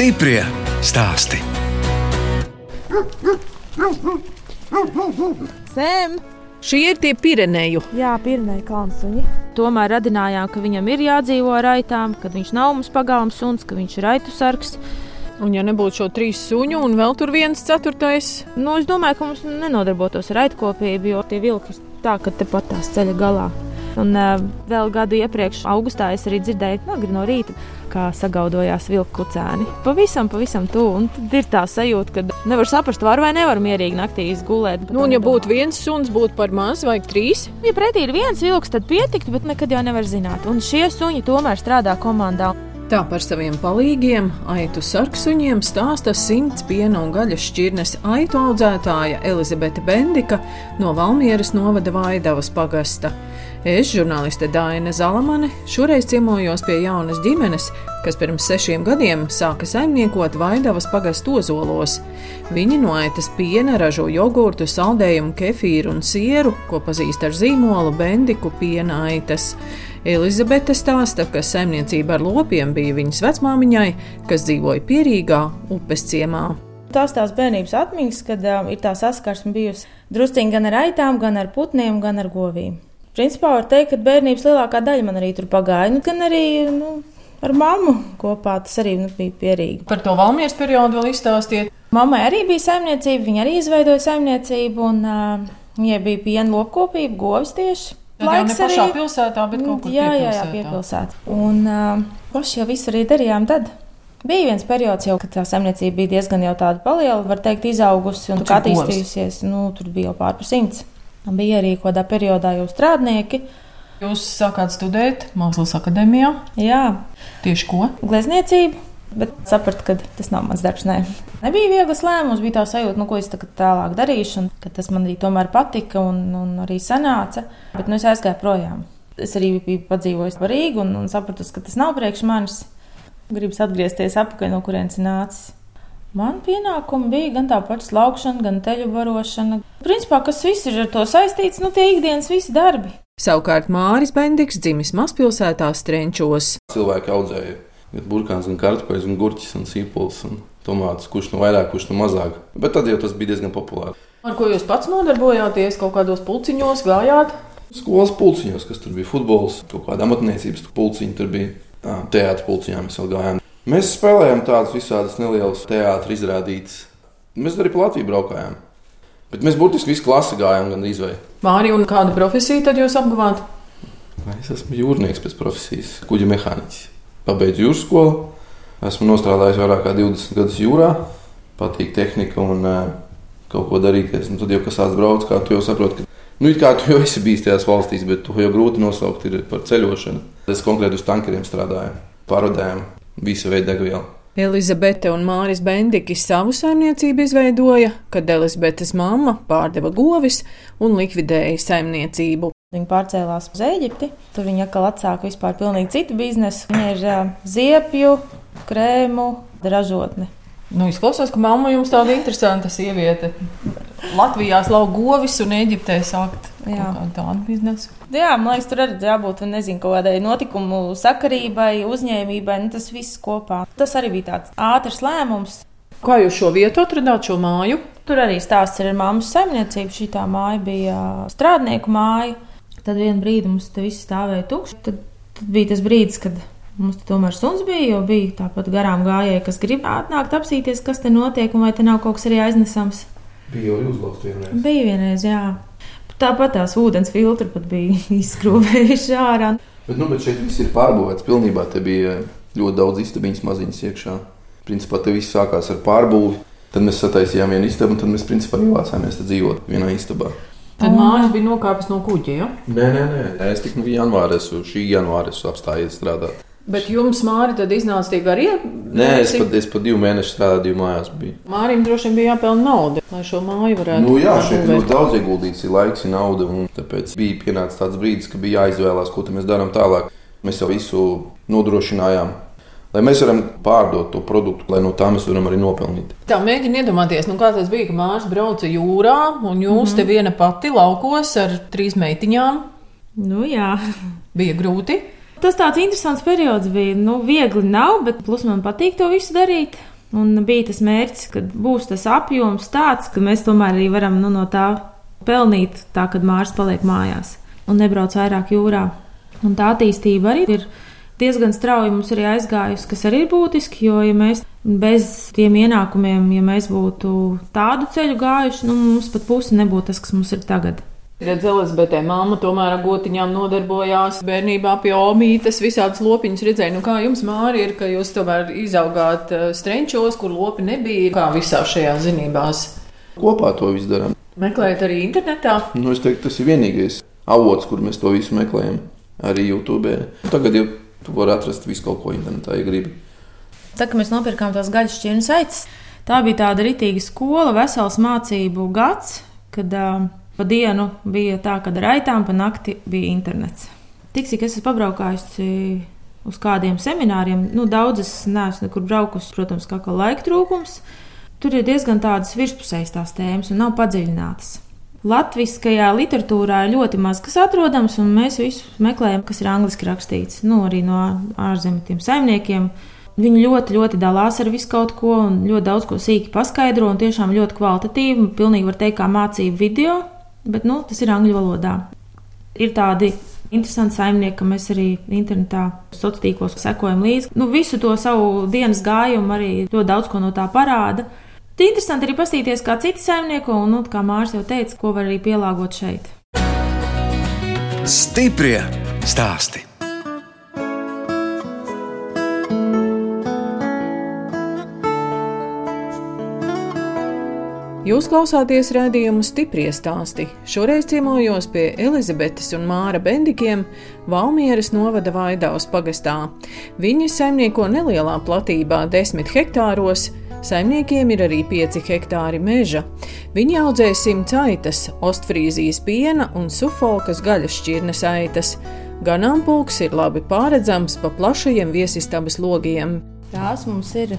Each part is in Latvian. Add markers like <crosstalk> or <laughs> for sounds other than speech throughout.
Stiprie stāsti. Sēm! Šie ir tie Pireneju. Jā, pirmie kalnsuņi. Tomēr radinājām, ka viņam ir jādzīvo ar aitām, ka viņš nav mums pagalms suns, ka viņš ir aitu sargs. Un, ja nebūtu šo trīs suņu un vēl tur viens ceturtais, Nu, es domāju, ka mums nenodarbotos ar aitkopību, jo tie vilki ir tā, ka tepat tās ceļa galā. Un uh, vēl gadu iepriekš, augustā, es arī dzirdēju, agri no rīta, kā sagaudojās vilku kucēni. Pavisam, pavisam tuvu. Un tad ir tā sajūta, ka nevar saprast, var vai nevar mierīgi naktī izgulēt. nu, un ja būtu viens suns, būtu par maz, vajag trīs. Ja pretī ir viens vilks, tad pietiktu, bet nekad jau nevar zināt. Un šie suņi tomēr strādā komandā. Tā par saviem palīgiem, aitu sarksuņiem stāsta simts piena un gaļas šķirnes aitu audzētāja Elizabete Bendika no Valmieras novada Vaidavas pagasta. Es, žurnāliste Dāna Zalamane, šoreiz ciemojos pie jaunas ģimenes, kas pirms sešiem gadiem sāka saimniekot Vaidavas pagastu ozolos. Viņi no aitas piena ražo jogurtu, saldējumu, kefīru un sieru, ko pazīst ar zīmolu Bendiku piena aitas. Elizabete stāsta, ka saimniecība ar lopiem bija viņas vecmāmiņai, kas dzīvoja Pierīgā upes ciemā. Tās tās bērnības atmiņas, kad uh, ir tā saskarsme bijusi drusciņi gan ar aitām, gan ar putniem, gan ar govīm. Principā var teikt, ka bērnības lielākā daļa man arī tur pagāja, nu, gan arī nu, ar mammu kopā. Tas arī nu, bija pierīgi. Par to Valmieras periodu vēl izstāstiet. Mammai arī bija saimniecība, viņa arī izveidoja saimniecību, un uh, viņai bija piena lopkopība, govis tieši. Jau ne pašā pilsētā, bet kaut kur jā, jā, jā, piepilsētā. Un uh, paši jau visu arī darījām tad. Bija viens periods, jau, kad tā saimniecība bija diezgan jau tāda paliela, var teikt, izaugusi un govs? attīstījusies. Nu, tur bija jau pār par simts. Bija arī kādā periodā jau strādnieki. Jūs sākāt studēt Mākslas akadēmijā. Jā, Tieši ko? glezniecība. Bet sapratu, ka tas nav mans darbs. Nē. Nebija viegls lēmums, bija tā sajūta, nu, ko es tagad tālāk darīšu, un ka tas man arī tomēr patika un, un arī sanāca. Bet nu, es aizgāju projām. Es arī biju padzīvojis par Rīgu un, un sapratu, ka tas nav priekš manis. Gribas atgriezties atpakaļ, no kurienes nācis. Man pienākumi bija gan tā pati laukšana, gan teļu barošana. Principā, kas viss ir ar to saistīts, nu tie ikdienas visi darbi. Savukārt Māris Bendiks dzimis mazpilsētā Strenčos. Cilvēki audzēja gan burkāns, gan kartupeļus, gan gurķus, un sīpols un tomātus, kurš nu vairāk, kurš nu mazāk. Bet tad jau tas bija diezgan populārs. Ar ko jūs pats nodarbojāties? Kaut kādos pulciņos gājāt? Skolas pulciņos, kas tur bija futbols, kaut kāda amatniecības pulciņa, tur bija teātris pulciņā, mēs vēl gājām. Mēs spēlējām tādas visādas nelielas teātris izrādītas. Mēs arī pa Latviju braukājām. Bet mēs burtiski visu klasi gājām gan izvēlēt. Māri un kādu profesiju tad jūs apguvāt? Es esmu jūrnieks pēc profesijas, kuģa mehāniķis. Pabeidzu jūras skolu, esmu nostrādājis vairāk kā 20 gadus jūrā, patīk tehnika un uh, kaut ko darīties. Un tad jau kas tāds brauc, kā tu jau saproti, ka nu, it kā tu jau esi bijis tajās valstīs, bet to jau grūti nosaukt par ceļošanu. Es konkrēti uz tankeriem strādāju, pārvadājām visu veidu degvielu. Elizabete un Māris Bendiki savu saimniecību izveidoja, kad Elizabetes mamma pārdeva govis un likvidēja saimniecību. Viņa pārcēlās uz Eģipti. Tur viņa atkal atsāka vispār pilnīgi citu biznesu. Viņa ir uh, ziepju, krēmu ražotne. Nu, izklausās, ka mamma jums tāda interesanta sieviete. Latvijā slauka govis un Eģiptē sākt Jā. kādu tādu biznesu. Jā, man liekas, tur arī jābūt nezinu, kaut kādai notikumu sakarībai, uzņēmībai. Nu, tas viss kopā. Tas arī bija tāds ātrs lēmums. Kā jūs šo vietu atradāt, šo māju? Tur arī stāsts ir māmas saimniecību. Šī tā māja bija strādnieku māja. Tad vienā brīdī mums te viss stāvēja tukšs. Tad, tad bija tas brīdis, kad mums te tomēr suns bija, jo bija tāpat garām gājēji, kas grib atnākt apsīties, kas te notiek un vai te nav kaut kas arī aiznesams. Bija jau uzlauzt vienreiz. Bija vienreiz, jā. Tāpat tās ūdens filtri pat bija <laughs> izskrūvējuši ārā. Bet, nu, bet šeit viss ir pārbūvēts pilnībā. Te bija ļoti daudz istabiņas maziņas iekšā. Principā te viss sākās ar pārbūvi. Tad mēs sataisījām vienu istabu, un tad mēs principā ievācāmies te dzīvot vienā istabā. Tad mājas bija nokāpis no kuģa. Ja? Nē, nē, nē. Es tikai janvārī, esmu- šī janvārī esmu apstājies strādāt. Bet jums, Māri, tad iznāca tie garie? Nē, es pat, es pat divu mēnešu strādāju, mājās biju. Mārim droši vien bija jāpelnā nauda, lai šo māju varētu Nu, jā, šeit ir ļoti daudz ieguldīts, ir laiks, ir nauda. un Tāpēc bija pienācis tāds brīdis, ka bija jāizvēlās, ko mēs darām tālāk. Mēs jau visu nodrošinājām, lai mēs varam pārdot to produktu, lai no tā mēs varam arī nopelnīt. Tā mēģina iedomāties, nu, kā tas bija, ka mārs brauca jūrā, un jūs mm -hmm. te viena pati laukos ar trīs meitiņām. Nu, jā. Bija grūti. Tas tāds interesants periods bija. Nu, viegli nav, bet plus man patīk to visu darīt. Un bija tas mērķis, ka būs tas apjoms tāds, ka mēs tomēr arī varam nu, no tā pelnīt, tā kad mārs paliek mājās un nebrauc vairāk jūrā. Un tā attīstība arī ir diezgan strauji mums arī aizgājusi, kas arī ir būtiski, jo ja mēs bez tiem ienākumiem, ja mēs būtu tādu ceļu gājuši, nu, mums pat pusi nebūtu tas, kas mums ir tagad. Redz, Elizabete, mamma tomēr ar gotiņām nodarbojās bērnībā pie omītes, visādas lopiņas redzēja. Nu, kā jums, Māri, ir, ka jūs tomēr izaugāt eh, strenčos, kur lopi nebija? Kā visā šajās zinībās? Kopā to visu darām. Meklējat arī internetā? Nu, es teiktu, tas ir vienīgais avots, kur mēs to visu meklējam. Arī YouTube. Tagad jau tu vari atrast visu kaut ko internetā, ja gribi. Tā kā mēs nopirkām tās gaļas šķirnes aitas, tā bija tāda ritīga skola, vesels mācību gads, kad uh, Pa dienu bija tā, ka ar aitām, pa nakti bija internets. Tik cik es esmu pabraukājusi uz kādiem semināriem, nu, daudzas neesmu nekur braukusi, protams, kā ka laika trūkums. Tur ir diezgan tādas virspusējas tās tēmas un nav padziļinātas. Latvijasiskajā literatūrā ir ļoti maz kas atrodams, un mēs visu meklējam, kas ir angliski rakstīts. Nu, arī no ārzemju saimniekiem. Viņi ļoti, ļoti dalās ar visu kaut ko, un ļoti daudz ko sīki paskaidro, un tiešām ļoti kvalitatīvi. Pilnīgi var teikt, kā mācību video bet nu, tas ir angļu valodā. Ir tādi interesanti saimnieki, ka mēs arī internetā, sociālos tīklos sekojam līdzi. Nu, visu to savu dienas gājumu arī ļoti daudz ko no tā parāda. Tad interesanti arī paskatīties, kā citi saimnieko, un, nu, kā Mārcis jau teica, ko var arī pielāgot šeit. Stiprie stāstī! Jūs klausāties redzējumu stipri stāstī. Šoreiz ciemojos pie Elizabetes un Māra Bendikiem Valmieras novada Vaidavas pagastā. Viņi saimnieko nelielā platībā, 10 hektāros. Saimniekiem ir arī 5 hektāri meža. Viņi audzē simts aitas, ostfrīzijas piena un sufolkas gaļas šķirnes aitas. Ganāmpulks ir labi pārredzams pa plašajiem viesistabas logiem. Tās mums ir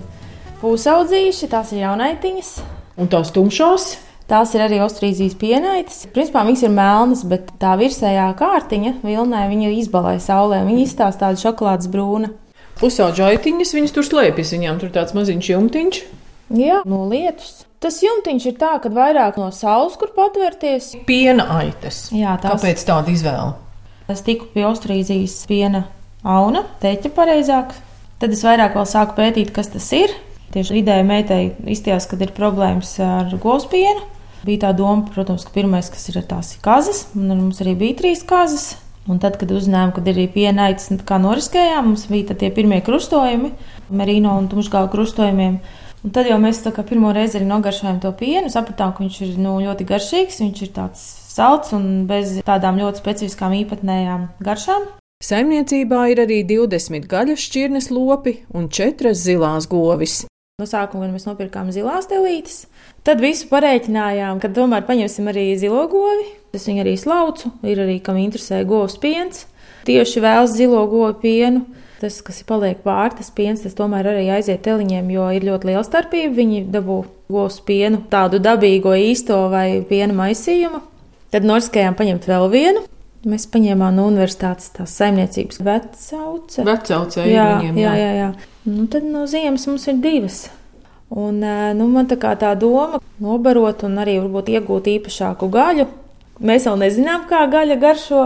pusaudzīši, tās ir jaunaitiņas. Un tās tumšās? Tās ir arī ostrīzijas pienaitas. Principā viņas ir melnas, bet tā virsējā kārtiņa vilnē viņa izbalē saulē. Viņa izstāsta tādu šokolādes brūnu. Pusauģa aitiņas viņas tur slēpjas, viņām tur tāds maziņš jumtiņš. Jā, no lietus. Tas jumtiņš ir tā, ka vairāk no saules, kur patvērties. Piena aitas. Jā, tās... Kāpēc tāda izvēle? Es tiku pie ostrīzijas piena auna, teķa pareizāk. Tad es vairāk sāku pētīt, kas tas ir. Tieši vidēji meitai izties, kad ir problēmas ar govspienu. Bija tā doma, protams, ka pirmais, kas ir tās kazas, un mums arī bija trīs kazas. Un tad, kad uzzinājām, ka ir arī pienaicis, kā noriskējām, mums bija tie pirmie krustojumi, merino un tumšgālu krustojumiem. Un tad jau mēs pirmo reizi arī nogaršojām to pienu, sapratām, ka viņš ir nu, ļoti garšīgs, viņš ir tāds salds un bez tādām ļoti specifiskām īpatnējām garšām. Saimniecībā ir arī 20 gaļas šķirnes lopi un 4 zilās govis. No sākuma mēs nopirkām zilās telītes, tad visu pareiķinājām, ka tomēr paņemsim arī zilo govi. Es viņu arī slaucu, ir arī kam interesē govs piens. Tieši vēlas zilo govu pienu. Tas, kas ir paliek pāri, tas piens, tas tomēr arī aiziet teliņiem, jo ir ļoti liela starpība. Viņi dabū govs pienu, tādu dabīgo īsto vai piena maisījumu. Tad norskējām paņemt vēl vienu. Mēs paņēmām no universitātes tās saimniecības vecauce. Vecauce, jā, viņiem, jā. jā, jā. Nu, tad no ziemas mums ir divas. Un, nu, man tā, tā doma nobarot un arī varbūt iegūt īpašāku gaļu. Mēs vēl nezinām, kā gaļa garšo,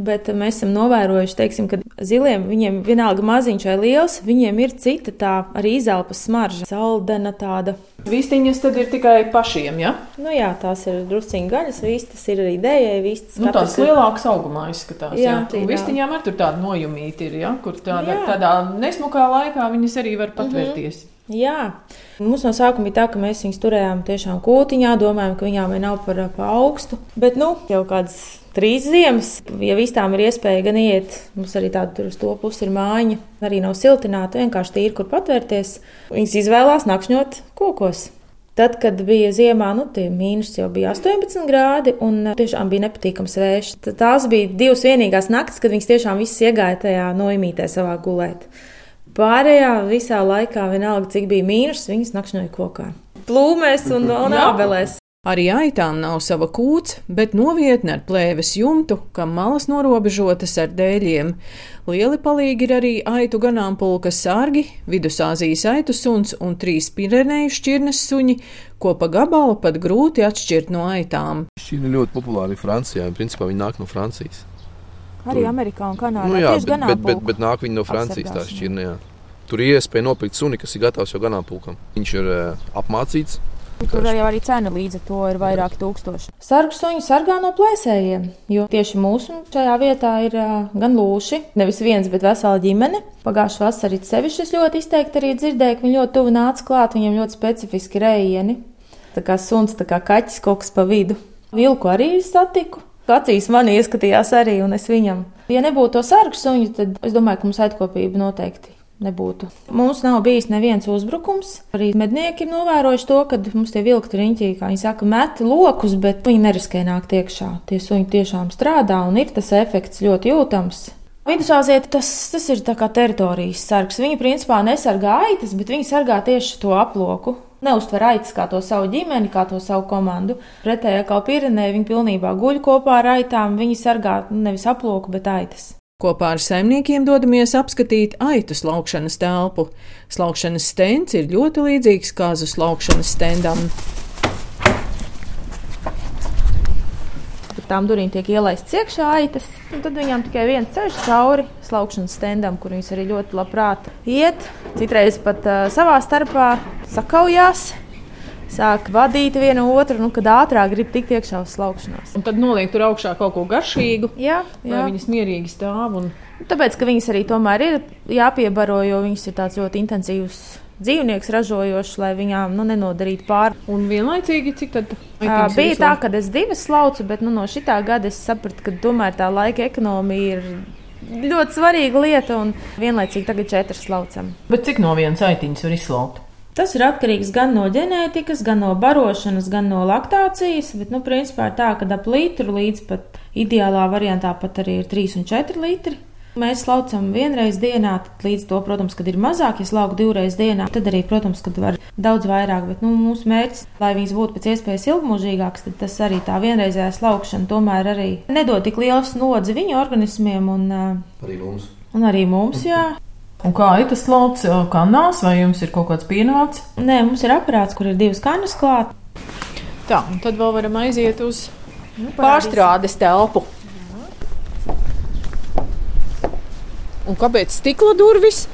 Bet mēs esam novērojuši, teiksim, ka ziliem viņiem vienalga maziņš vai liels, viņiem ir cita tā arī izelpas smarža, saldena tāda. Vistiņas tad ir tikai pašiem, ja? Nu jā, tās ir drusciņi gaļas, vistas ir arī dējai, vistas. Nu, tās lielākas augumā izskatās, jā. jā. Vistiņām ar tur tāda nojumīta ir, ja? Kur tāda, jā. tādā nesmukā laikā viņas arī var patvērties. Mm -hmm. Jā, mums no sākuma bija tā, ka mēs viņus turējām tiešām kūtiņā, domājām, ka viņām nav par, par augstu. Bet nu, jau kādas trīs ziemas, ja visām ir iespēja gan iet, mums arī tāda tur uz to pusi ir mājiņa, arī nav siltināta, vienkārši tīri, kur patvērties. Viņas izvēlās nakšņot kokos. Tad, kad bija ziemā, nu, tie mīnus jau bija 18 grādi, un tiešām bija nepatīkams vējš. Tās bija divas vienīgās naktis, kad viņas tiešām visas iegāja tajā noimītē savā gulēt. Pārējā visā laikā, vienalga cik bija mīnus, viņas nakšņoja kokā. Plūmēs un, <laughs> un ābelēs. Arī aitām nav sava kūts, bet novietne ar plēves jumtu, kam malas norobežotas ar dēļiem. Lieli palīgi ir arī aitu ganāmpulka sārgi, vidusāzijas aitu suns un trīs pirenēju šķirnes suņi, ko pa gabalu pat grūti atšķirt no aitām. Šī ir ļoti populāra Francijā, un principā viņi nāk no Francijas. Arī Amerikā un Kanādā. Nu, jā, bet, bet, bet, bet nāk viņi no Francijas tā šķirne. Jā. Tur ir iespēja nopirkt suni, kas ir gatavs jau ganāmpulkam. Viņš ir uh, apmācīts, Tur jau arī cena līdz ar to ir vairāki tūkstoši. Sargu suņi sargā no plēsējiem, jo tieši mūsu šajā vietā ir uh, gan lūši, nevis viens, bet vesela ģimene. Pagājušā vasarā sevišķi es ļoti izteikti arī dzirdēju, ka viņi ļoti tuvu nāca klāt, viņiem ļoti specifiski rejieni. Tā kā suns, tā kā kaķis kaut kas pa vidu. Vilku arī satiku. Acīs man ieskatījās arī, un es viņam. Ja nebūtu to sargu suņu, tad es domāju, ka mums atkopība noteikti nebūtu. Mums nav bijis neviens uzbrukums. Arī mednieki ir novērojuši to, ka mums tie vilkti riņķī, kā viņi saka, met lokus, bet viņi neriskē nākt iekšā. Tie suņi tiešām strādā un ir tas efekts ļoti jūtams. Vidusāzija tas, tas ir kā teritorijas sargs. Viņi principā nesargā aitas, bet viņi sargā tieši to aploku. Neuztver aitas kā to savu ģimeni, kā to savu komandu. Pretējā kā Pirenē, viņi pilnībā guļ kopā ar aitām. Viņi sargā nevis aploku, bet aitas. Kopā ar saimniekiem dodamies apskatīt aitu slaukšanas telpu. Slaukšanas stends ir ļoti līdzīgs kāzu slaukšanas stendam. Tām durvīm tiek ielaistas iekšā aitas, un tad viņām tikai viens ceļš cauri slaukšanas stendam, kur viņas arī ļoti labprāt iet. Citreiz pat uh, savā starpā sakaujās, sāk vadīt vienu otru, nu, kad ātrāk grib tikt iekšā uz slaukšanos. Un tad noliek tur augšā kaut ko garšīgu, Jā, lai jā. viņas mierīgi stāv. Un... Tāpēc, ka viņas arī tomēr ir jāpiebaro, jo viņas ir tāds ļoti intensīvs dzīvnieks ražojošs, lai viņām nu, nenodarītu pāri. Un vienlaicīgi, cik tad Ā, Bija tā, ka es divas slaucu, bet nu, no šī gada es sapratu, ka tomēr tā laika ekonomija ir ļoti svarīga lieta, un vienlaicīgi tagad četras slaucam. Bet cik no vienas aitiņas var izslaukt? Tas ir atkarīgs gan no ģenētikas, gan no barošanas, gan no laktācijas. Bet, nu, principā ir tā, ka ap litru līdz pat ideālā variantā pat arī ir 3 un 4 litri. Mēs slaucam vienreiz dienā, tad līdz to, protams, kad ir mazāk, ja slauku divreiz dienā, tad arī, protams, kad var daudz vairāk. Bet nu, mūsu mērķis, lai viņas būtu pēc iespējas ilgmūžīgākas, tad tas arī tā vienreizējā slaukšana tomēr arī nedod tik liels nodzi viņu organismiem un, Arī mums. un arī mums. Jā. Un kā ir tas slauks kanāls, vai jums ir kaut kāds pienācis? Nē, mums ir aparāts, kur ir divas kanas klāt. Tā, un tad vēl varam aiziet uz Nu, pārstrādes telpu. Un kāpēc stikla durvis?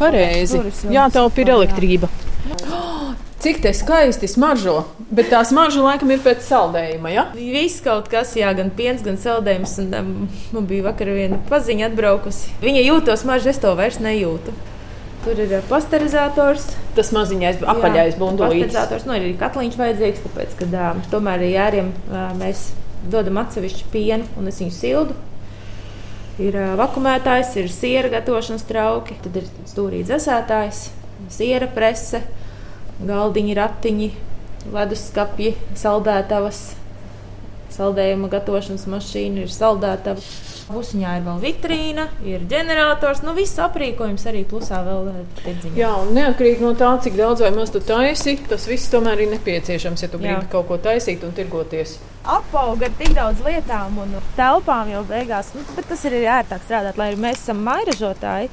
Pareizi. Jā, tā ir elektrība. <gasps> Oh, cik te skaisti smaržo! Bet tā smarža laikam ir pēc saldējuma. Ja? Viss kaut kas, jā, gan piens, gan saldējums. Un, um, man bija vakar viena paziņa atbraukusi. Viņa jūtos mažu, es to vairs nejūtu. Tur ir uh, pasterizators. Tas maziņais apaļais bundulītis. Pasterizators, nu, ir arī katliņš vajadzīgs, tāpēc, ka uh, tomēr arī jāriem uh, mēs dodam atsevišķu pienu un es viņu sildu. Ir uh, vakumētājs, ir siera gatavošanas trauki, tad ir stūrī dzēsētājs, siera prese, galdiņi, ratiņi, leduskapji, saldētavas, saldējuma gatavošanas mašīna, ir saldētava. Pusiņā ir vēl vitrīna, ir ģenerators, nu viss aprīkojums arī plusā vēl eh, tirdziņā. Jā, un neatkarīgi no tā, cik daudz vai maz tu taisi, tas viss tomēr ir nepieciešams, ja tu Jā. gribi kaut ko taisīt un tirgoties. Apauga ar tik daudz lietām un telpām jau beigās, nu, bet tas ir arī ērtāk strādāt, lai arī mēs esam mairažotāji.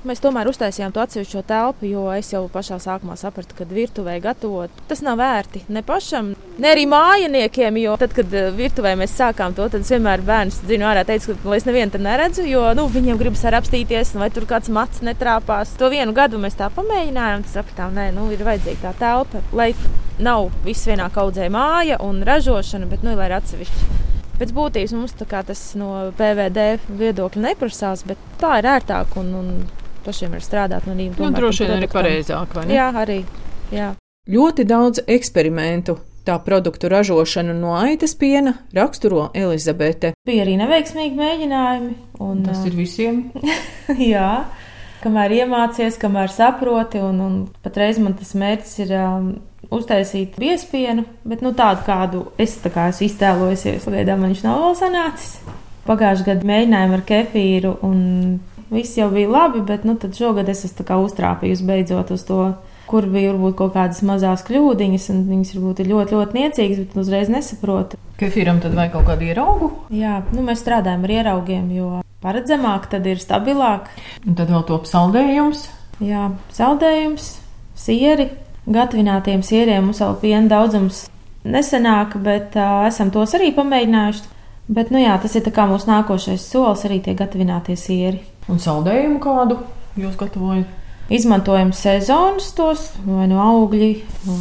Mēs tomēr uztaisījām to atsevišķo telpu, jo es jau pašā sākumā sapratu, ka virtuvē gatavot tas nav vērti ne pašam, ne arī mājiniekiem. Jo tad, kad eh, virtuvē mēs sākām to, tad es vienmēr bērnus dzinu ārā, teicu, ka es nevienu tur neredzu, jo nu, viņiem gribas apstīties, vai tur kāds mats netrāpās. To vienu gadu mēs tā pamēģinājām, tad sapratām, nē, nu, ir vajadzīga tā telpa, lai nav viss vienā kaudzē māja un ražošana, bet nu, lai ir atsevišķi. Pēc būtības mums tas no PVD viedokļa neprasās, bet tā ir ērtāk un, un pašiem ir strādāt. Un arī Nu, tomēr droši vien arī pareizāk, vai ne? Jā, arī. Jā. Ļoti daudz eksperimentu. Tā produktu ražošanu no aitas piena raksturo Elizabete. Bija arī neveiksmīgi mēģinājumi. Un, Tas ir visiem. <laughs> jā, kamēr iemācies, kamēr saproti. Un, un patreiz man tas mērķis ir um, uztaisīt biespienu, bet nu, tādu, kādu es tā kā esmu iztēlojusies. Pagaidām man viņš nav vēl sanācis. Pagājušajā gadā mēģinājām ar kefīru, un viss jau bija labi, bet nu, šogad es esmu kā uztrāpījusi beidzot uz to kur bija varbūt kaut kādas mazas kļūdiņas, un viņas varbūt ir ļoti, ļoti niecīgas, bet uzreiz nesaprot. Kefīram tad vajag kaut kādu ieraugu? Jā, nu, mēs strādājam ar ieraugiem, jo paredzamāk tad ir stabilāk. Un tad vēl top saldējums. Jā, saldējums, sieri. Gatavinātiem sieriem mums vēl piena daudzums nesenāk, bet uh, esam tos arī pamēģinājuši. Bet, nu jā, tas ir mūsu nākošais solis, arī tie gatavinātie sieri. Un saldējumu kādu jūs gatavojat? Izmantojam sezonas tos, vai nu augļi,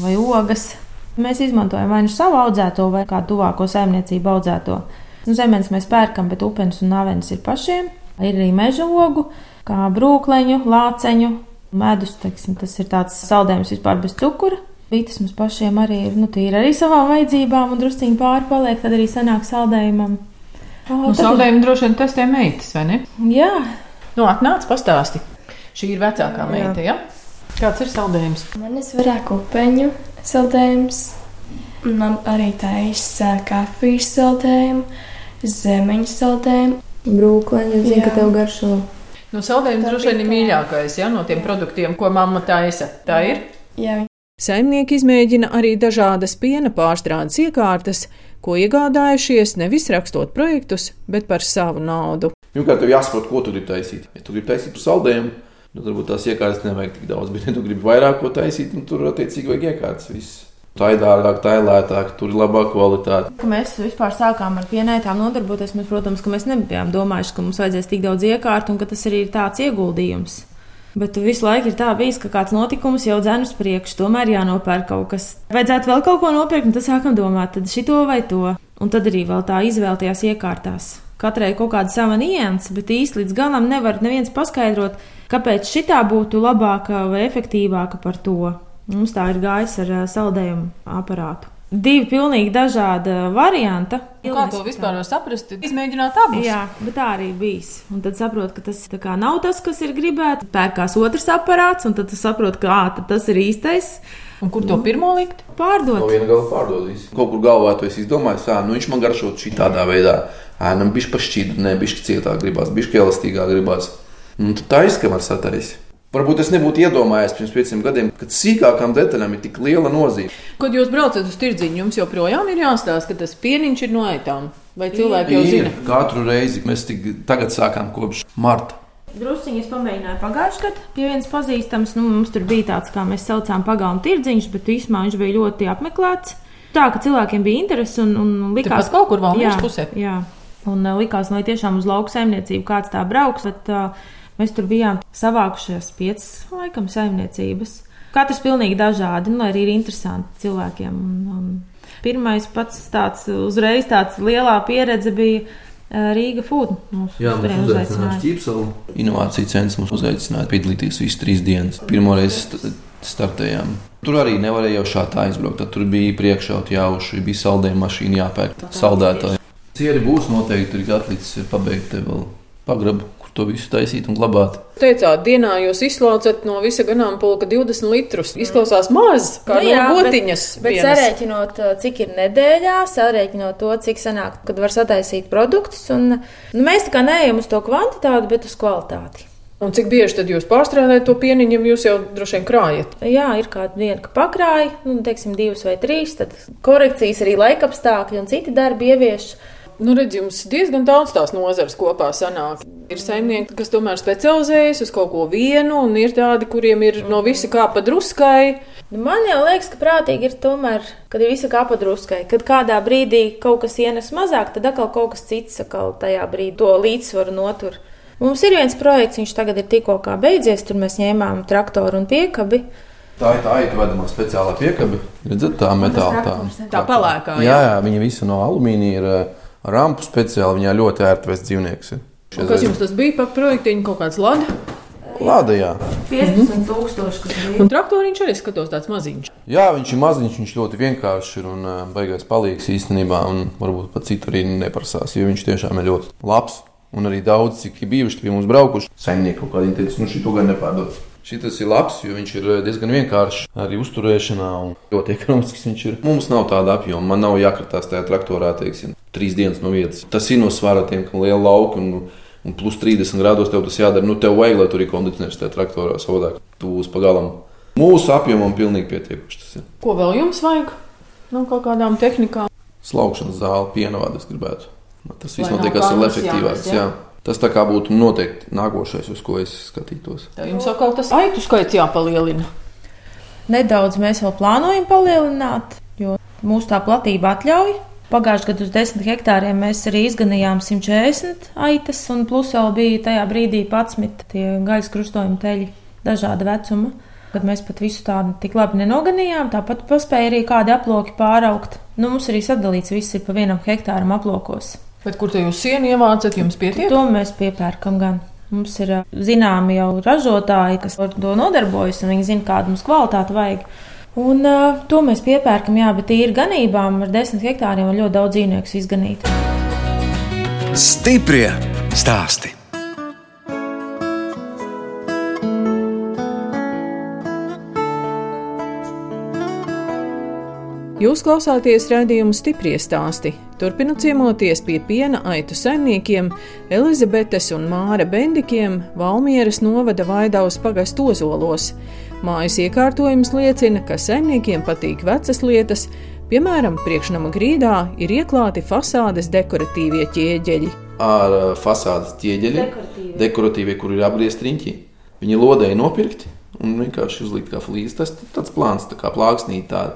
vai ogas. Mēs izmantojam vai nu savu audzēto, vai kādu tuvāko saimniecību audzēto. Nu, zemes mēs pērkam, bet upeņus un navenes ir pašiem. Ir arī meža ogu, kā brūkleņu, lāceņu, medus. Teiksim, tas ir tāds saldējums vispār bez cukura. Bītas mums pašiem arī ir nu, tīri arī savām vajadzībām, un drusciņi pārpaliek, tad arī sanāk saldējumam. Nu, saldējumu droši vien testē meitas, vai ne? Jā. Nu, atnāc pastāsti. Šī ir vecākā meita. Ja? Kāds ir saldējums? Man ir vairāk upeņu saldējums. Man arī taisa kafijas saldējumu, zemeņu saldējumu. Brūkleņu, zinu, ka tev garšo. Nu, saldējums droši vien ir mīļākais ja, no tiem produktiem, ko mamma taisa. Tā ir? Jā. Saimnieki izmēģina arī dažādas piena pārstrādes iekārtas, ko iegādājušies nevis rakstot projektus, bet par savu naudu. Pirmkārt, tev jāsaprot, ko tu gribi taisīt. Ja tu gribi taisīt saldējumu, Nu, varbūt tās iekārtas nevajag tik daudz, <laughs> bet, ja tu gribi vairāk ko taisīt, tad tur attiecīgi vajag iekārtas. Viss. Tā ir dārgāk, tā ir lētāk, tur ir labāka kvalitāte. Kad mēs vispār sākām ar pienētām nodarboties, mēs, protams, mēs nebijām domājuši, ka mums vajadzēs tik daudz iekārtu un ka tas arī ir tāds ieguldījums. Bet visu laiku ir tā bijis, ka kāds notikums jau dzēn uz priekšu, tomēr jānopērk kaut kas. Vajadzētu vēl kaut ko nopirkt, un tad sākam domāt, tad šito vai to. Un tad arī vēl tā izvēlējās iekārtās. Katrai kaut kāda sava nianses, bet īsti līdz galam nevar neviens paskaidrot, kāpēc šitā būtu labāka vai efektīvāka par to. Mums tā ir gājis ar saldējumu aparātu. Divi pilnīgi dažādi varianti. Nu, kā to vispār var saprast? Izmēģināt abus. Jā, bet tā arī bijis. Un tad saprot, ka tas nav tas, kas ir gribēts. Pērkās otrs aparāts, un tad saprot, ka ā, tas ir īstais. Un kur to pirmo likt? Pārdot. No viena gala pārdot. Kaut kur galvā tu esi izdomājis, ka nu, viņš man garšo šī tādā veidā. Ēnam bija pašķīdra, ne bija cietāk, gribās, bija elastīgāk, gribās. Nu, tā ir skama ar sataisi. Varbūt es nebūtu iedomājies pirms pieciem gadiem, kad sīkākām detaļām ir tik liela nozīme. Kad jūs braucat uz tirdziņu, jums joprojām ir jāstāsta, ka tas pieniņš ir no aitām. Vai cilvēki jau zina? Katru reizi mēs tik, tagad sākām kopš marta. Drusciņi es pamēģināju pagājušajā gadā pie vienas pazīstamas. Nu, mums tur bija tāds, kā mēs saucām, pagānu tirdziņš, bet īsumā viņš bija ļoti apmeklēts. Tā, ka cilvēkiem bija interese un, un likās, ka kaut kur vēl pusē. Jā, un likās, lai tiešām uz lauku saimniecību kāds tā brauks. Bet, uh, Mēs tur bijām savākušies piecas, laikam, saimniecības. Katrs pilnīgi dažādi, nu, arī ir interesanti cilvēkiem. Un, un pirmais pats tāds uzreiz tāds lielā pieredze bija. Rīga Food. Jā, mums uzaicināja Čīpsalu. Inovācija centrs mums uzaicināja piedalīties visas trīs dienas. Pirmoreiz startējām. Tur arī nevarēja jau šādi aizbraukt. Tad tur bija priekšauti jāuši, bija saldējuma mašīna jāpērk, saldētāji. Cieri būs noteikti, tur ir atlicis pabeigt vēl pagrabu to visu taisīt un glabāt. Teicāt, dienā jūs izslaucat no visa ganāmpulka 20 litrus. Izklausās maz, kā nu, jā, no gotiņas. Bet, bet sarēķinot, uh, cik ir nedēļā, sarēķinot to, cik sanāk, kad var sataisīt produktus. Un, nu, mēs tā kā neejam uz to kvantitāti, bet uz kvalitāti. Un cik bieži tad jūs pārstrādājat to pieniņu, jūs jau droši vien krājat? Jā, ir kāda diena, ka pakrāja, nu, teiksim, divas vai trīs, tad korekcijas arī laikapstākļi un citi darbi ievieš. Nu, redz, jums diezgan daudz tās nozares kopā sanāk. Ir saimnieki, kas tomēr specializējas uz kaut ko vienu, un ir tādi, kuriem ir no visa kā pa druskai. Nu, man jau liekas, ka prātīgi ir tomēr, kad ir visa kā pa druskai. Kad kādā brīdī kaut kas ienes mazāk, tad atkal kaut kas cits atkal tajā brīdī to līdzsvaru notur. Mums ir viens projekts, viņš tagad ir tikko beidzies, tur mēs ņēmām traktoru un piekabi. Tā ir tā īsta vedamā speciālā piekabe. Redzat, tā metāla tā. Tā pelēkā. Jā, jā, viņa visa no alumīnija ir rampu speciāli. Viņā ļoti ērti vest dzīvniekus. Kas jums tas bija par projektiņu? Kaut kāds lada? Lada, jā. 15,000 mhm. Un traktoriņš arī skatos tāds maziņš. Jā, viņš ir maziņš, viņš ļoti vienkāršs ir un uh, baigais palīgs īstenībā. Un varbūt pat citur arī neprasās, jo viņš tiešām ir ļoti labs. Un arī daudz, cik ir bijuši pie mums braukuši, saimnieki kaut kādā teica, nu šī to gan nepārdod. Šis ir labs, jo viņš ir eh, diezgan vienkāršs arī uzturēšanā un ļoti <laughs> ekonomisks. Viņš ir. Mums nav tāda apjoma, man nav jākratās tajā traktorā, teiksim, trīs dienas no vietas. Tas ir no svara tiem, kam liela lauka. Un, un plus 30 grādos tev tas jādara. Nu, tev vajag, lai tur ir kondicionieris tajā traktorā, savādāk tu būsi pagalam. Mūsu apjomam pilnīgi pietiekuši. Ko vēl jums vajag no kaut kādām tehnikām? Slaukšanas zāle, piena vada es gribētu. Tas viss notiek, kas ir efektīvāks. jā? Jā. Tas tā kā būtu noteikti nākošais, uz ko es skatītos. Tā jums atkal tas aitu skaits jāpalielina. Nedaudz mēs vēl plānojam palielināt, jo mūsu tā platība atļauj. Pagājušajā gadā uz 10 hektāriem mēs arī izganījām 140 aitas, un plus vēl bija tajā brīdī 11 tie gaisa krustojuma teļi dažāda vecuma. Kad mēs pat visu tādu tik labi nenoganījām, tāpat paspēja arī kādi aploki pāraugt. Nu, mums arī sadalīts viss ir pa vienam hektāram aplokos. Bet kur te jūs sienu ievācat, jums pietiek? To mēs piepērkam gan. Mums ir zināmi jau ražotāji, kas ar to nodarbojas, un viņi zina, kādu mums kvalitāti vajag. Un uh, to mēs piepērkam, jā, bet īri ganībām ar desmit hektāriem var ļoti daudz dzīvnieku izganīt. Stiprie stāsti. Jūs klausāties raidījumu stipri stāstī. Turpinot ciemoties pie piena aitu saimniekiem Elizabetes un Māra Bendikiem Valmieras novada Vaidavas pagastu ozolos. Mājas iekārtojums liecina, ka saimniekiem patīk vecas lietas, piemēram, priekšnama grīdā ir ieklāti fasādes dekoratīvie ķieģeļi. Ar ā, fasādes ķieģeļiem, Dekoratīvie. dekoratīvie, kur ir apgriezti riņķi. Viņi lodēja nopirkti un vienkārši uzlikt kā flīzes. Tas ir tāds plāns, tā kā plāksnīt tāda.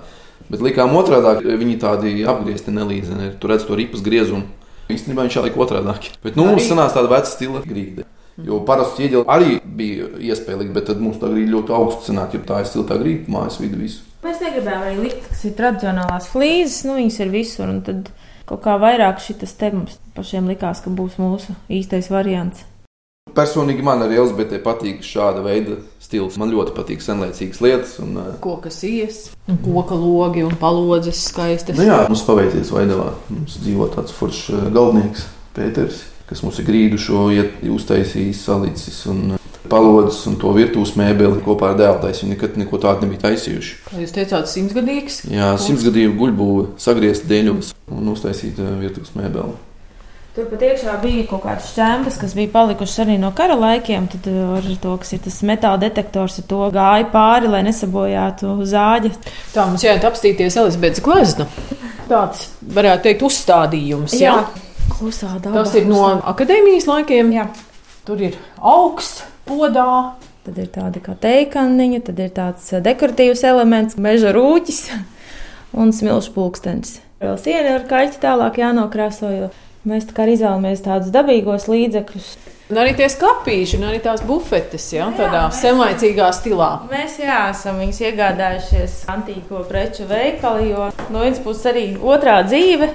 Bet likām otrādi, viņi tādi apgriezti nelīdzeni. Tur redz to ripas griezumu. Īstenībā viņš jāliek otrādi. Bet nu, mums sanāca tāda veca stila grīda. Jo parasti ķieģeli arī bija iespēja likt, bet tad mums tā grīda ļoti augsta sanāk, jo tā ir siltā grīda mājas vidu visu. Mēs negribējām arī likt, kas ir tradicionālās flīzes, nu viņas ir visur. un Tad kaut kā vairāk šis te mums pašiem likās, ka būs mūsu īstais variants. Personīgi man arī Elzbietē patīk šāda veida stils. Man ļoti patīk senlaicīgas lietas. Un, ā, Koka ies, un koka logi un palodzes skaistas. Nu jā, mums paveicies Vaidavā. Mums dzīvo tāds foršs eh, galvenieks, Pēters, kas mums ir grīdu šo uztaisījis, salicis un palodzes un to virtuves mēbeli kopā ar dēlu. Viņi nekad neko tādu nebija taisījuši. Kā jūs teicāt, simtgadīgs? Jā, simtsgadīgu guļbūvi sagriezt dēļos un uztaisīt eh, virtuves mēbeli. Tur pat iekšā bija kaut kādas šķēmas, kas bija palikušas arī no kara laikiem. Tad uh, ar to, kas ir tas metāla detektors, to gāja pāri, lai nesabojātu zāģi. Tā mums jāiet apstīties Elizabetes glezna. Tāds, varētu teikt, uzstādījums. Jā. klusā dabā. Tas ir no akadēmijas laikiem. Jā. Tur ir augsts, podā. Tad ir tāda kā teikaniņa, tad ir tāds uh, dekoratīvs elements, meža rūķis <laughs> un smilšu pulkstenis. Vēl siena ar kaļķi tālāk jānokrāso, jo mēs tā kā izvēlamies tādus dabīgos līdzekļus. Un arī tie skāpīši, un arī tās bufetes, jā, tādā senlaicīgā stilā. Mēs jā, esam viņus iegādājušies antīko preču veikalā, jo no vienas puses arī otrā dzīve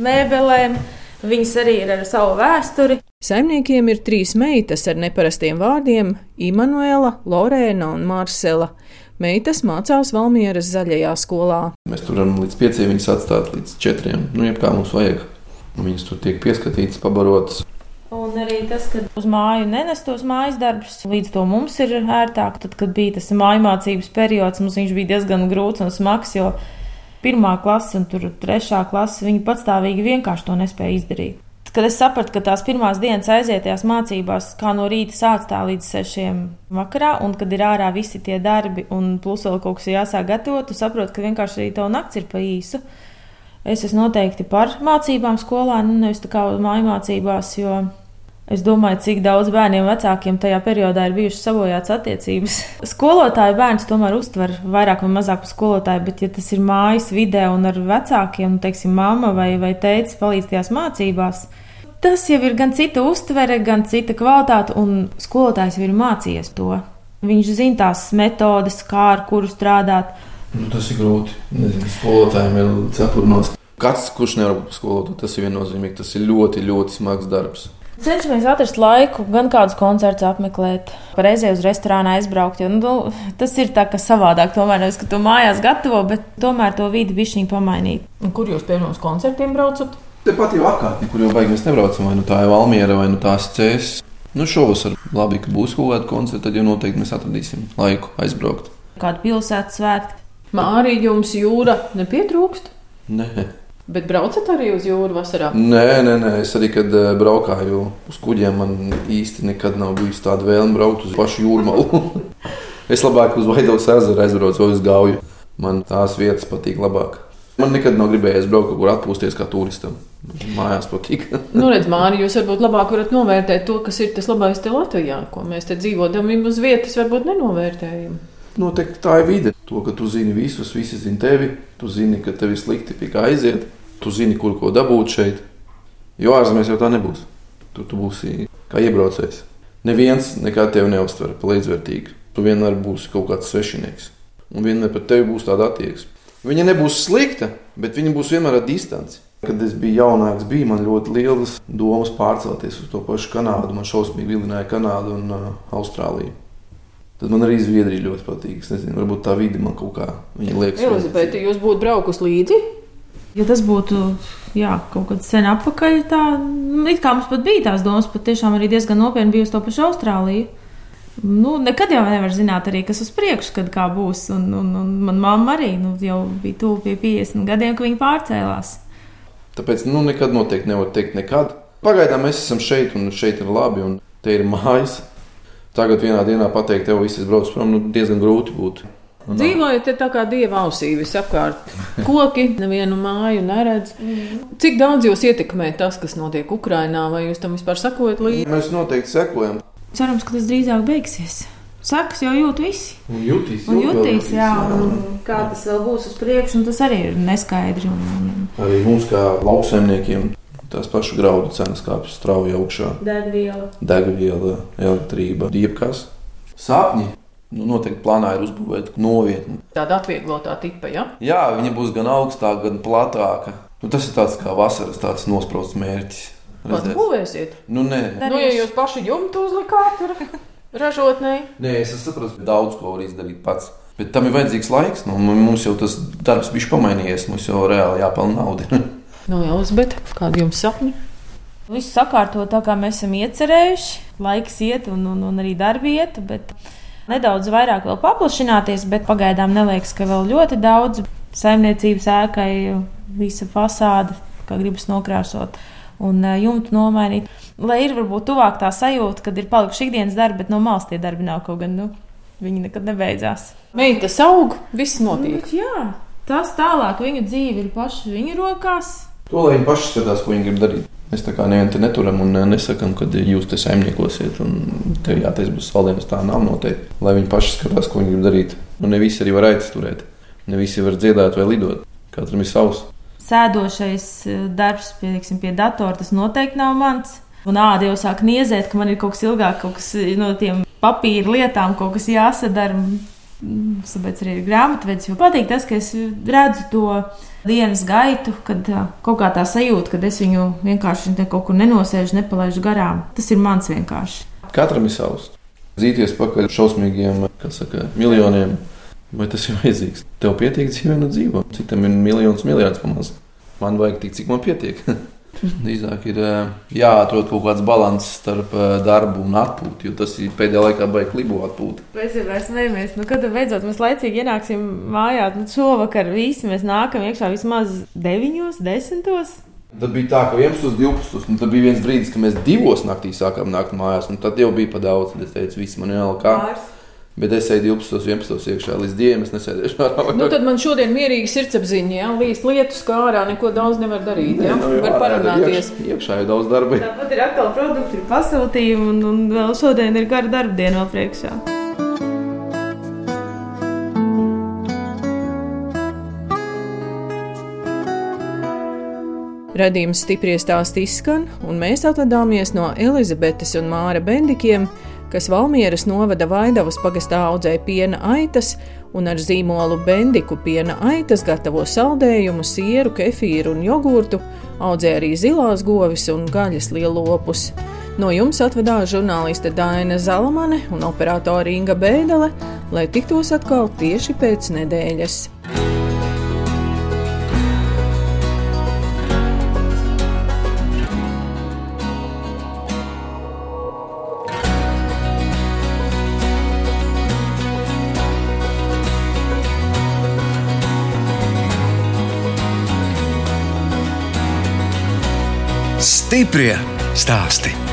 mēbelēm. Viņas arī ir ar savu vēsturi. Saimniekiem ir trīs meitas ar neparastiem vārdiem - Imants, Lorēna un Marsela. Meitas mācās Valmieras zaļajā skolā. Mēs tur varam līdz pieciem viņus atstāt līdz četriem. Nu, jeb kā mums vajag. Viņas tur tiek pieskatītas, pabarotas. Un arī tas, ka uz māju nenestos mājas darbus, līdz to mums ir ērtāk. Tad, kad bija tas māju mācības periods, mums viņš bija diezgan grūts un smags, jo pirmā klase un trešā klase viņi patstāvīgi vienkārši to nespēja izdarīt. Kad es sapratu, ka tās pirmās dienas aizietajās mācībās, kā no rīta sāc tā līdz sešiem vakarā, un kad ir ārā visi tie darbi, un plus vēl kaut kas jāsāk gatavot, tu saproti, ka vienkārši arī tev nakts ir pa īsu. Es esmu noteikti par mācībām skolā, nu nevis tā kā māju mācībās, jo Es domāju, cik daudz bērniem vecākiem tajā periodā ir bijušas sabojātas attiecības. Skolotāju bērns tomēr uztver vairāk vai mazāk par skolotāju, bet, ja tas ir mājas vidē un ar vecākiem, nu, teiksim, mamma vai, vai teicis palīdz tajās mācībās, tas jau ir gan cita uztvere, gan cita kvalitāte, un skolotājs jau ir mācījies to. Viņš zina tās metodes, kā ar kuru strādāt. Nu, tas ir grūti. Nezinu, skolotājiem ir cepurnos. Kāds, kurš nevar būt skolotājs, tas ir viennozīmīgi. Tas ir ļoti, ļoti smags darbs. Cenšamies atrast laiku, gan kādus koncertus apmeklēt, reizē uz restorānu aizbraukt. Jo, nu, tas ir tā, ka savādāk. Tomēr nevis, ka to mājās gatavo, bet tomēr to vidi bišķiņu pamainīt. Un kur jūs pirmos koncertiem braucat? Tepat jau apkārtnē, kur jau baigi mēs nebraucam, vai nu tā ir Valmiera, vai nu tās cēs. Nu, šovasar labi, ka būs kaut kāda koncerta, tad jau noteikti mēs atradīsim laiku aizbraukt. Kādu pilsētas svētku. Mārī, jums jūra nepietrūkst, Nē, bet braucat arī uz jūru vasarā. nē, nē, nē. es arī, kad eh, braukāju uz kuģiem, man īsti nekad nav bijusi tāda vēlme braukt uz pašu jūrmālu. <laughs> Es labāk uz Vaidovas ezeru aizbraucu vai uz Gauju. Man tās vietas patīk labāk. Man nekad nav gribējies braukt kaut kur atpūsties kā turistam. Mājās patīk. <laughs> Nu, redz, Mārija, jūs varbūt labāk varat novērtēt to, kas ir tas labais te Latvijā, ko mēs te dzīvodami uz vietas varbūt nenovērtējam. Noteikti tā ir vide. To, ka tu zini visus, visi zina tevi, tu zini, ka tev ir slikti, pie kā aiziet, tu zini, kur ko dabūt šeit. Jo ārzemēs jau tā nebūs. Tur tu būsi kā iebraucējs. Neviens nekā tevi neuztver par līdzvērtīgu. Tu vienmēr būsi kaut kāds svešinieks. Un vienmēr par tevi būs tāda attieksme. Viņa nebūs slikta, bet viņa būs vienmēr ar distanci. Kad es biju jaunāks, bija man ļoti lielas domas pārcelties uz to pašu Kanādu. Man šausmīgi vilināja Kanādu un uh, Austrāliju. Tad man arī Zviedrija ļoti patīk. Es nezinu, varbūt tā vide man kaut kā liekas. Elizabete, jūs būtu braukusi līdzi? Ja tas būtu jā, kaut kad sen atpakaļ, tā it kā mums pat bija tās domas, pat tiešām arī diezgan nopietni bija uz to pašu Austrāliju. Nu, nekad jau nevar zināt, arī, kas uz priekšu, kad kā būs. Un, un, un man mamma arī nu, jau bija tuvu pie 50 gadiem, kad viņa pārcēlās. Tāpēc nu, nekad noteikti nevar teikt, nekad. Pagaidām mēs esam šeit, un šeit ir labi, un te ir mājas. Tagad vienā dienā pateikt, tev viss brauc prom, nu, diezgan grūti būtu. Nu, Dzīvojat tā kā dieva ausī visapkārt. Koki nevienu māju neredz. Cik daudz jūs ietekmē tas, kas notiek Ukrajinā, vai jūs tam vispār sakojat līdzi? Mēs noteikti sekojam. Cerams, ka tas drīzāk beigsies. Sakas jau jūt visi. Un jutīs, Un jutīs, jā, un kā tas vēl būs uz priekšu, un tas arī ir neskaidri. Un, un, Arī mums, kā lauksaimniekiem, tās pašas graudu cenas kāpjas strauji augšā. Degviela. Degviela, elektrība, jebkas. Sapņi. Nu, noteikti plānā ir uzbūvēta novietni. Tāda atvieglotā tipa, ja? Jā, viņa būs gan augstāka, gan platāka. Nu, tas ir tāds kā vasaras tāds nosprausts mērķis. Pats būvēsiet. Nu, nē. Nu, ja jūs paši jumtu uzlikāt tur <laughs> ražotnē, nē, es saprotu, ka daudz ko var izdarīt pats. Bet tam ir vajadzīgs laiks. Nu, mums jau tas darbs bija pamainījies. Mums jau reāli jāpelnā nauda. <laughs> nu, Elizabete, kādi jums sapņi? Visu sakārtot tā, kā mēs esam iecerējuši. Laiks iet, un, un, un arī darbi iet. Bet nedaudz vairāk vēl paplašināties, bet pagaidām neliekas, ka vēl ļoti daudz saimniecības ēkai visa fasāde, kā gribas nokrāsot. Un uh, jumtu nomainīt. Lai ir varbūt tuvāk tā sajūta, kad ir palikuši ikdienas darbi, bet no malas tie darbi nav kaut gan. Nu, viņi nekad nebeidzās. Meitas aug, viss notiek. Bet, jā, tas tālāk viņu dzīve ir paša viņu rokās. To lai viņi paši skatās, ko viņi grib darīt. Mēs tā kā nevienu te neturam un eh, nesakām, ka jūs te saimniekosiet un tev jātais būs saldējums. Tā nav noteikti. Lai viņi paši skatās, ko viņi grib darīt. Un ne visi arī var aizturēt. Ne visi var dziedāt vai lidot. Katram ir savs. Sēdošais eh, darbs pie, teiksim, pie datora, tas noteikti nav mans. Un āda jau sāk niezēt, ka man ir kaut kas ilgāk, kaut kas eh, no tiem papīra lietām, kaut kas jāsadara. Mm, Tāpēc arī ir grāmatvedis. Jo patīk tas, ka es redzu to dienas gaitu, kad kaut kā tā sajūta, ka es viņu vienkārši kaut kur nenosēžu, nepalaidu garām. Tas ir mans vienkārši. Katram ir savs. Zīties pakaļ šausmīgiem, kas saka, miljoniem. Vai tas ir vajadzīgs? Tev pietiek dzīvē, nu dzīvo. Citam ir miljons, miljards pamazs. Man vajag tik, cik man pietiek. <laughs> Drīzāk ir ā, jāatrod kaut kāds līdzsvars starp ā, darbu un atpūtu, jo tas ir pēdējā laikā baigs klibo atpūta. Mēs jau smējamies, nu, kad beidzot mēs laicīgi ienāksim mājā. Nu, šovakar visi mēs nākam iekšā vismaz 9, 10. Tad bija tā, ka 11, 12. un tad bija viens brīdis, kad mēs divos naktī sākām nākt mājās, un tad jau bija pa daudz. Es teicu, viss man jau kā. Bet es eju 12, 11 iekšā līdz dienam, es nesēdēšu ārā. Nu, tad man šodien mierīgi sirdsapziņa, ja līdz lietus kā ārā neko daudz nevar darīt. Ja? Nu, Var parunāties. Iekš, iekšā ir daudz darba. Tāpat ir atkal produkti, ir pasūtījumi, un, un vēl šodien ir gara darba diena vēl priekšā. Radījums stipri stāst izskan, un mēs atvadāmies no Elizabetes un Māra Bendikiem, kas Valmieras novada Vaidavas pagastā audzēja piena aitas un ar zīmolu Bendiku piena aitas gatavo saldējumu, sieru, kefīru un jogurtu, audzēja arī zilās govis un gaļas lielopus. No jums atvedās žurnāliste Daina Zalamane un operātore Inga Bēdele, lai tiktos atkal tieši pēc nedēļas. Stiprie stāsti.